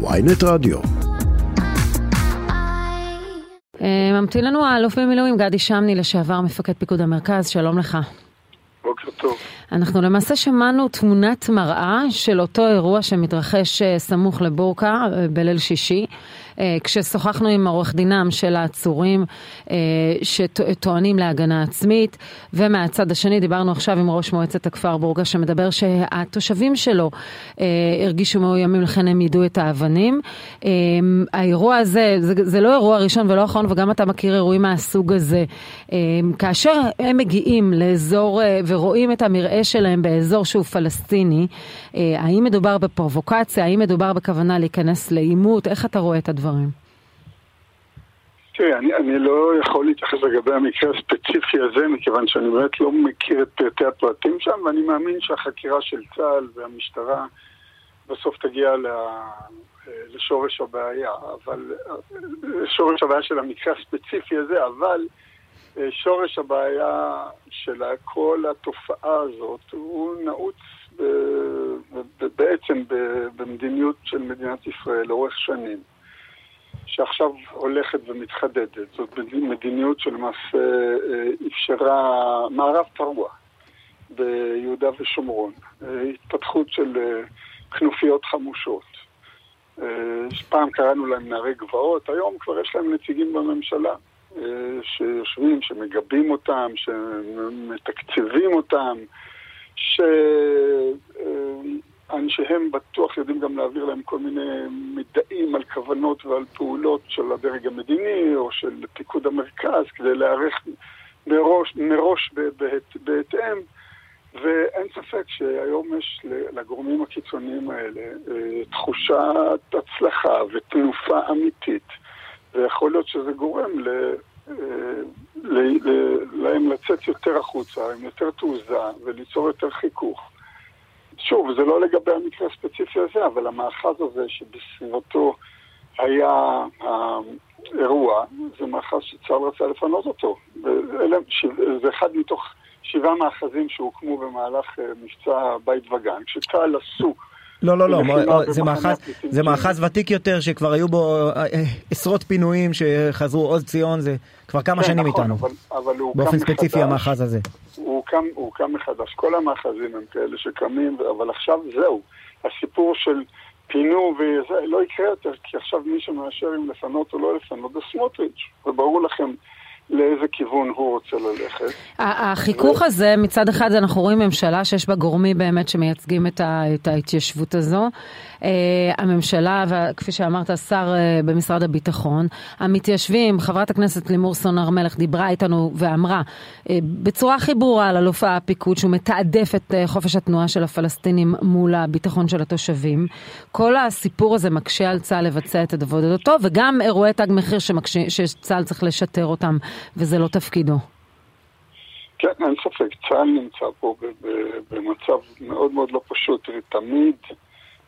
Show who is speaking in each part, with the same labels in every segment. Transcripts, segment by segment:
Speaker 1: ויינט רדיו.
Speaker 2: אה, ממתין לנו האלוף במילואים גדי שמני, לשעבר מפקד פיקוד המרכז, שלום לך.
Speaker 3: בוקר טוב.
Speaker 2: אנחנו למעשה שמענו תמונת מראה של אותו אירוע שמתרחש אה, סמוך לבורקה אה, בליל שישי. אה, כששוחחנו עם עורך דינם של העצורים שטוענים להגנה עצמית, ומהצד השני דיברנו עכשיו עם ראש מועצת הכפר בורגה שמדבר שהתושבים שלו הרגישו מאוימים לכן הם ידעו את האבנים. האירוע הזה, זה, זה לא אירוע ראשון ולא אחרון וגם אתה מכיר אירועים מהסוג הזה. כאשר הם מגיעים לאזור ורואים את המרעה שלהם באזור שהוא פלסטיני, אה, האם מדובר בפרובוקציה, האם מדובר בכוונה להיכנס לעימות, איך אתה רואה את הדברים?
Speaker 3: תראה, אני, אני לא יכול להתייחס לגבי המקרה הספציפי הזה, מכיוון שאני באמת לא מכיר את פרטי הפרטים שם, ואני מאמין שהחקירה של צה"ל והמשטרה בסוף תגיע ל... לשורש הבעיה, אבל לשורש הבעיה של המקרה הספציפי הזה, אבל שורש הבעיה של כל התופעה הזאת הוא נעוץ ב, ב, בעצם ב, במדיניות של מדינת ישראל לאורך שנים, שעכשיו הולכת ומתחדדת. זאת מדיניות שלמעשה אה, אפשרה מערב פרוע ביהודה ושומרון, אה, התפתחות של אה, כנופיות חמושות. פעם קראנו להם נערי גבעות, היום כבר יש להם נציגים בממשלה. שיושבים, שמגבים אותם, שמתקצבים אותם, שאנשיהם בטוח יודעים גם להעביר להם כל מיני מידעים על כוונות ועל פעולות של הדרג המדיני או של פיקוד המרכז כדי להיערך מראש, מראש בהתאם. ואין ספק שהיום יש לגורמים הקיצוניים האלה אה, תחושת הצלחה ותנופה אמיתית. ויכול להיות שזה גורם ל... להם לצאת יותר החוצה, עם יותר תעוזה וליצור יותר חיכוך. שוב, זה לא לגבי המקרה הספציפי הזה, אבל המאחז הזה שבסביבתו היה האירוע, זה מאחז שצה"ל רצה לפנות אותו. זה אחד מתוך שבעה מאחזים שהוקמו במהלך אה, מבצע בית וגן, כשצה"ל עסוק
Speaker 4: לא, לא, לא, זה מאחז, זה מאחז ותיק יותר שכבר היו בו אה, אה, עשרות פינויים שחזרו עוז ציון, זה כבר כמה כן, שנים נכון, איתנו. באופן ספציפי המאחז הזה.
Speaker 3: הוא הוקם מחדש, כל המאחזים הם כאלה שקמים, אבל עכשיו זהו. הסיפור של פינו וזה לא יקרה יותר, כי עכשיו מי שמאשר אם לפנות או לא לפנות זה סמוטריץ', וברור לכם לאיזה כיוון הוא רוצה ללכת.
Speaker 2: החיכוך הזה, מצד אחד אנחנו רואים ממשלה שיש בה גורמים באמת שמייצגים את, ההתיישבות הזו. אה, הממשלה, וכפי שאמרת, השר אה, במשרד הביטחון, המתיישבים, חברת הכנסת לימור סון הר מלך דיברה איתנו ואמרה אה, בצורה הכי ברורה על אלוף הפיקוד שהוא מתעדף את חופש התנועה של הפלסטינים מול הביטחון של התושבים. כל הסיפור הזה מקשה על צה"ל לבצע את עבודתו, וגם אירועי תג מחיר שצה"ל צריך לשטר אותם, וזה לא תפקידו.
Speaker 3: כן, אין ספק, צה"ל נמצא פה במצב מאוד מאוד לא פשוט, תמיד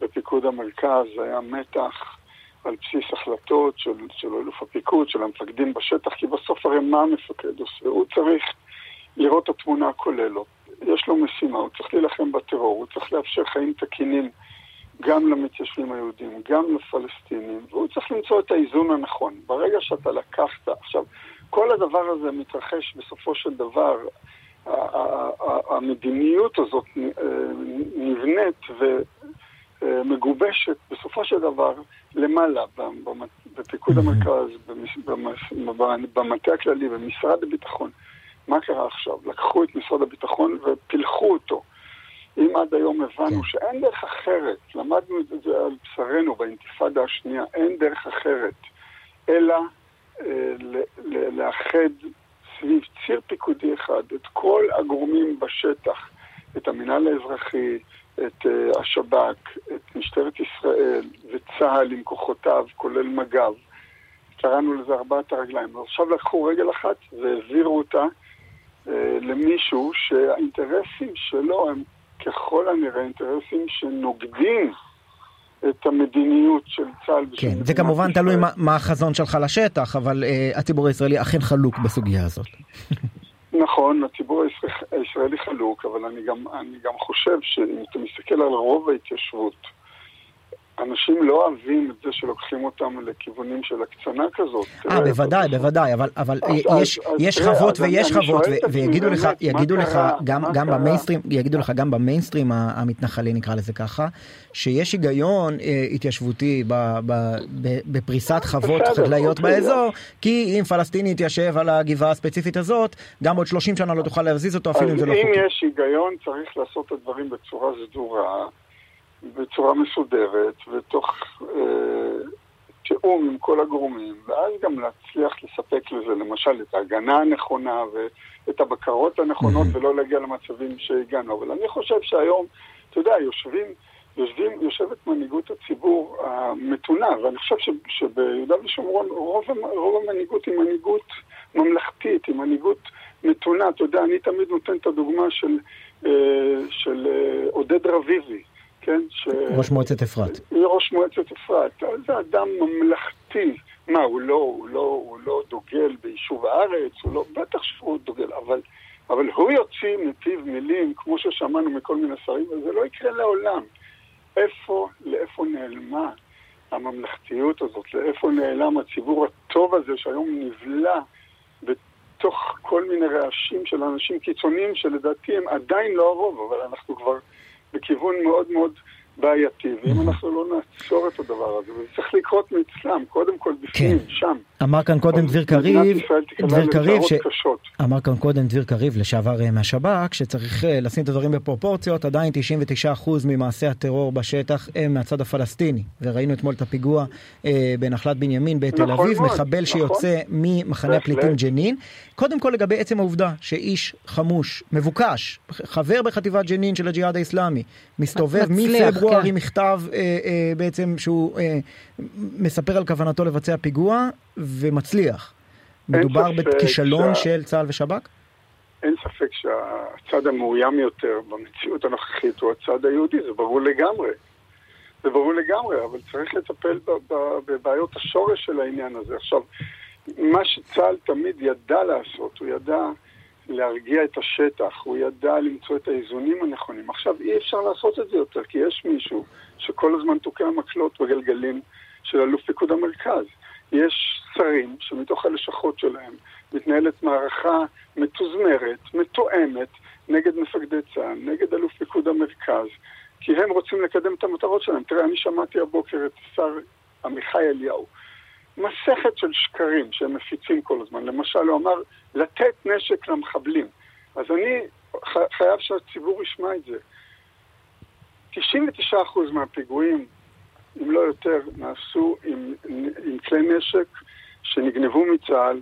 Speaker 3: בפיקוד המרכז היה מתח על בסיס החלטות של, של אלוף הפיקוד, של המפקדים בשטח, כי בסוף הרי מה המפקד עושה? הוא צריך לראות את התמונה הכוללת. יש לו משימה, הוא צריך להילחם בטרור, הוא צריך לאפשר חיים תקינים גם למתיישבים היהודים, גם לפלסטינים, והוא צריך למצוא את האיזון הנכון. ברגע שאתה לקחת, עכשיו, כל הדבר הזה מתרחש בסופו של דבר, המדיניות הזאת אה, נבנית ומגובשת בסופו של דבר למעלה, בפיקוד המרכז, במטה הכללי, במשרד הביטחון. מה קרה עכשיו? לקחו את משרד הביטחון ופילחו אותו. אם עד היום הבנו כן. שאין דרך אחרת, למדנו את זה על בשרנו באינתיפאדה השנייה, אין דרך אחרת, אלא לאחד סביב ציר פיקודי אחד את כל הגורמים בשטח, את המינהל האזרחי, את uh, השב"כ, את משטרת ישראל וצה"ל עם כוחותיו, כולל מג"ב. קראנו לזה ארבעת הרגליים. עכשיו לקחו רגל אחת והעבירו אותה uh, למישהו שהאינטרסים שלו הם ככל הנראה אינטרסים שנוגדים את המדיניות של צה"ל.
Speaker 4: כן, זה כמובן תלוי מה, מה החזון שלך לשטח, אבל uh, הציבור הישראלי אכן חלוק בסוגיה הזאת.
Speaker 3: נכון, הציבור הישראלי חלוק, אבל אני גם, אני גם חושב שאם אתה מסתכל על רוב ההתיישבות, אנשים לא אוהבים את זה שלוקחים אותם לכיוונים של הקצנה כזאת.
Speaker 4: אה, בוודאי, בוודאי, אבל, אבל אז, יש, אז, יש אז, חוות ויש חוות, ויגידו לך, יגידו לך, גם, גם במיינסטרים, יגידו לך גם במיינסטרים המתנחלי נקרא לזה ככה, שיש היגיון אה, התיישבותי ב, ב, ב, בפריסת חוות חקלאיות אוקיי, באזור, כי אם פלסטיני יתיישב על הגבעה הספציפית הזאת, גם עוד 30 שנה לא תוכל להזיז אותו אפילו אם זה לא חוקי.
Speaker 3: אם יש היגיון צריך לעשות את הדברים בצורה סדורה. בצורה מסודרת ותוך אה, תיאום עם כל הגורמים, ואז גם להצליח לספק לזה למשל את ההגנה הנכונה ואת הבקרות הנכונות mm-hmm. ולא להגיע למצבים שהגענו. אבל אני חושב שהיום, אתה יודע, יושבים, יושבים, יושבת מנהיגות הציבור המתונה, ואני חושב ש, שביהודה ושומרון רוב, רוב המנהיגות היא מנהיגות ממלכתית, היא מנהיגות מתונה. אתה יודע, אני תמיד נותן את הדוגמה של, אה, של אה, עודד רביבי. כן? ש...
Speaker 4: ראש מועצת אפרת.
Speaker 3: ראש מועצת אפרת. זה אדם ממלכתי. מה, הוא לא, הוא לא, הוא לא דוגל ביישוב הארץ, הוא לא, בטח שהוא דוגל, אבל, אבל הוא יוציא מפיו מילים, כמו ששמענו מכל מיני שרים, וזה לא יקרה לעולם. איפה, לאיפה נעלמה הממלכתיות הזאת? לאיפה נעלם הציבור הטוב הזה שהיום נבלע בתוך כל מיני רעשים של אנשים קיצוניים שלדעתי הם עדיין לא הרוב, אבל אנחנו כבר... בכיוון מאוד מאוד בעייתי, ואם אנחנו לא נעצור את הדבר הזה, וזה צריך לקרות מאצלם, קודם כל בפנים, כן. שם.
Speaker 4: אמר כאן קודם דביר קריב, דביר קריב, ש... אמר כאן קודם דביר קריב, לשעבר אה, מהשב"כ, שצריך אה, לשים את הדברים בפרופורציות, עדיין 99% ממעשי הטרור בשטח הם מהצד הפלסטיני, וראינו אתמול את הפיגוע אה, בנחלת בנימין בתל נכון אביב, מאוד, מחבל נכון. שיוצא ממחנה הפליטים ג'נין. קודם כל לגבי עצם העובדה שאיש חמוש, מבוקש, חבר בחטיבת ג'נין של הג'יהאד האיסלאמי, מסתובב מפברואר כן. עם מכתב אה, אה, בעצם שהוא אה, מספר על כוונתו לבצע פיגוע ומצליח. מדובר בכישלון שה... של צה"ל ושב"כ?
Speaker 3: אין ספק שהצד המאוים יותר במציאות הנוכחית הוא הצד היהודי, זה ברור לגמרי. זה ברור לגמרי, אבל צריך לטפל בבעיות השורש של העניין הזה. עכשיו, מה שצה"ל תמיד ידע לעשות, הוא ידע להרגיע את השטח, הוא ידע למצוא את האיזונים הנכונים. עכשיו אי אפשר לעשות את זה יותר, כי יש מישהו שכל הזמן תוקע מקלות בגלגלים של אלוף פיקוד המרכז. יש שרים שמתוך הלשכות שלהם מתנהלת מערכה מתוזמרת, מתואמת, נגד מפקדי צה"ל, נגד אלוף פיקוד המרכז, כי הם רוצים לקדם את המטרות שלהם. תראה, אני שמעתי הבוקר את השר עמיחי אליהו. מסכת של שקרים שהם מפיצים כל הזמן. למשל, הוא אמר, לתת נשק למחבלים. אז אני חייב שהציבור ישמע את זה. 99% מהפיגועים, אם לא יותר, נעשו עם, עם כלי נשק שנגנבו מצה"ל,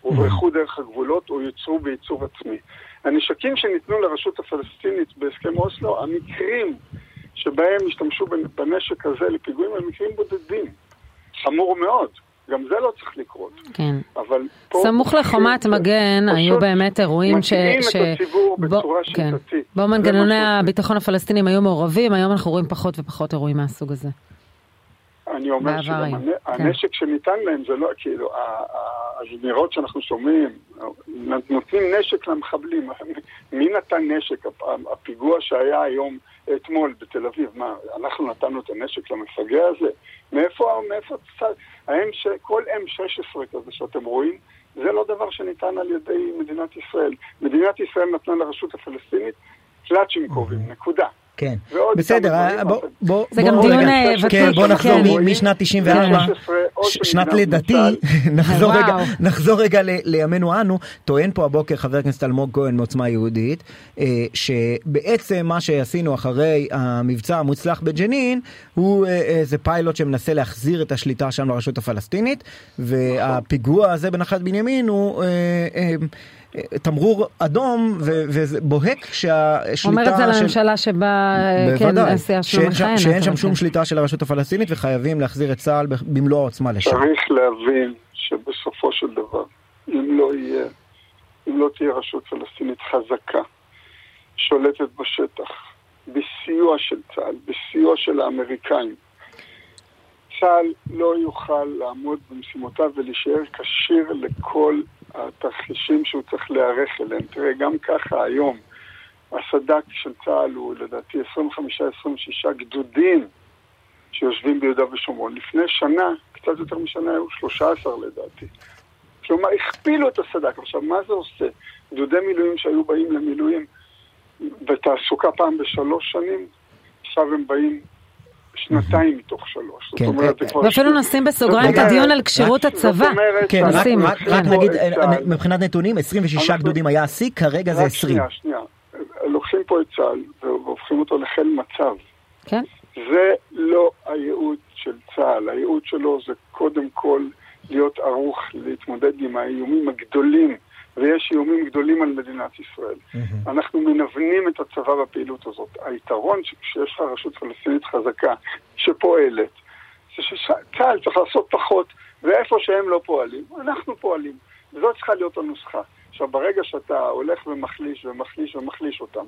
Speaker 3: הוברחו דרך הגבולות או יוצרו בייצור עצמי. הנשקים שניתנו לרשות הפלסטינית בהסכם אוסלו, המקרים שבהם השתמשו בנשק הזה לפיגועים הם מקרים בודדים. חמור מאוד. גם זה לא צריך לקרות.
Speaker 2: כן. אבל פה... סמוך לחומת מגן היו באמת אירועים ש...
Speaker 3: ש... את הציבור בו... בצורה כן. שיטתית.
Speaker 2: בו מנגנוני הביטחון הפלסטינים היו מעורבים, היום אנחנו רואים פחות ופחות אירועים מהסוג הזה.
Speaker 3: אני אומר שגם כן. הנשק שניתן להם זה לא, כאילו, הזמירות שאנחנו שומעים, נותנים נשק למחבלים. מי נתן נשק? הפיגוע שהיה היום, אתמול בתל אביב, מה, אנחנו נתנו את הנשק למפגע הזה? מאיפה, מאיפה, ה-M, כל M16 כזה שאתם רואים, זה לא דבר שניתן על ידי מדינת ישראל. מדינת ישראל נתנה לרשות הפלסטינית קלצ'ינקובים, נקודה.
Speaker 4: כן, בסדר, אה, בוא,
Speaker 2: זה גם דיון אה, ותיק,
Speaker 4: כן, בוא נחזור משנת 94, שנת לידתי, נחזור רגע לימינו אנו, טוען פה הבוקר חבר הכנסת אלמוג כהן מעוצמה יהודית, אה, שבעצם מה שעשינו אחרי המבצע המוצלח בג'נין, הוא איזה פיילוט שמנסה להחזיר את השליטה שם לרשות הפלסטינית, והפיגוע הזה בנחלת בנימין הוא... תמרור אדום ובוהק שהשליטה...
Speaker 2: אומר את זה לממשלה שבה כן הסיעה שלו מכהנת.
Speaker 4: שאין שם שום שליטה של הרשות הפלסטינית וחייבים להחזיר את צה"ל במלוא העוצמה לשם.
Speaker 3: צריך להבין שבסופו של דבר, אם לא יהיה, אם לא תהיה רשות פלסטינית חזקה, שולטת בשטח, בסיוע של צה"ל, בסיוע של האמריקאים, צה"ל לא יוכל לעמוד במשימותיו ולהישאר כשיר לכל התרחישים שהוא צריך להיערך אליהם. תראה, גם ככה היום הסד"כ של צה"ל הוא לדעתי 25-26 גדודים שיושבים ביהודה ושומרון. לפני שנה, קצת יותר משנה, היו 13 לדעתי. כלומר, הכפילו את הסד"כ. עכשיו, מה זה עושה? גדודי מילואים שהיו באים למילואים בתעסוקה פעם בשלוש שנים, עכשיו הם באים שנתיים מתוך שלוש.
Speaker 2: כן. ואפילו נשים בסוגריים את הדיון על כשירות הצבא.
Speaker 4: כן, רק כן. נגיד, מבחינת נתונים, 26 גדודים היה השיא, כרגע זה 20.
Speaker 3: שנייה, שנייה. לוקחים פה את צה"ל והופכים אותו לחיל מצב.
Speaker 2: כן.
Speaker 3: זה לא הייעוד של צה"ל, הייעוד שלו זה קודם כל להיות ערוך להתמודד עם האיומים הגדולים, ויש איומים גדולים על מדינת ישראל. Mm-hmm. אנחנו מנוונים את הצבא בפעילות הזאת. היתרון שיש לך רשות פלסטינית חזקה שפועלת, זה שצה"ל צריך לעשות פחות, ואיפה שהם לא פועלים, אנחנו פועלים. וזאת צריכה להיות הנוסחה. עכשיו, ברגע שאתה הולך ומחליש ומחליש ומחליש אותם,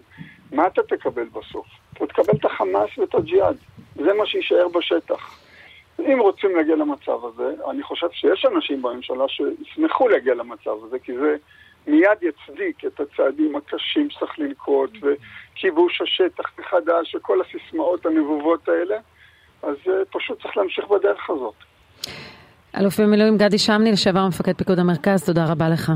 Speaker 3: מה אתה תקבל בסוף? אתה תקבל את החמאס ואת הג'יהאד. זה מה שיישאר בשטח. אם רוצים להגיע למצב הזה, אני חושב שיש אנשים בממשלה שישמחו להגיע למצב הזה, כי זה מיד יצדיק את הצעדים הקשים שצריך לנקוט, וכיבוש השטח מחדש, וכל הסיסמאות הנבובות האלה, אז uh, פשוט צריך להמשיך בדרך הזאת.
Speaker 2: אלוף במילואים גדי שמני, לשעבר מפקד פיקוד המרכז, תודה רבה לך.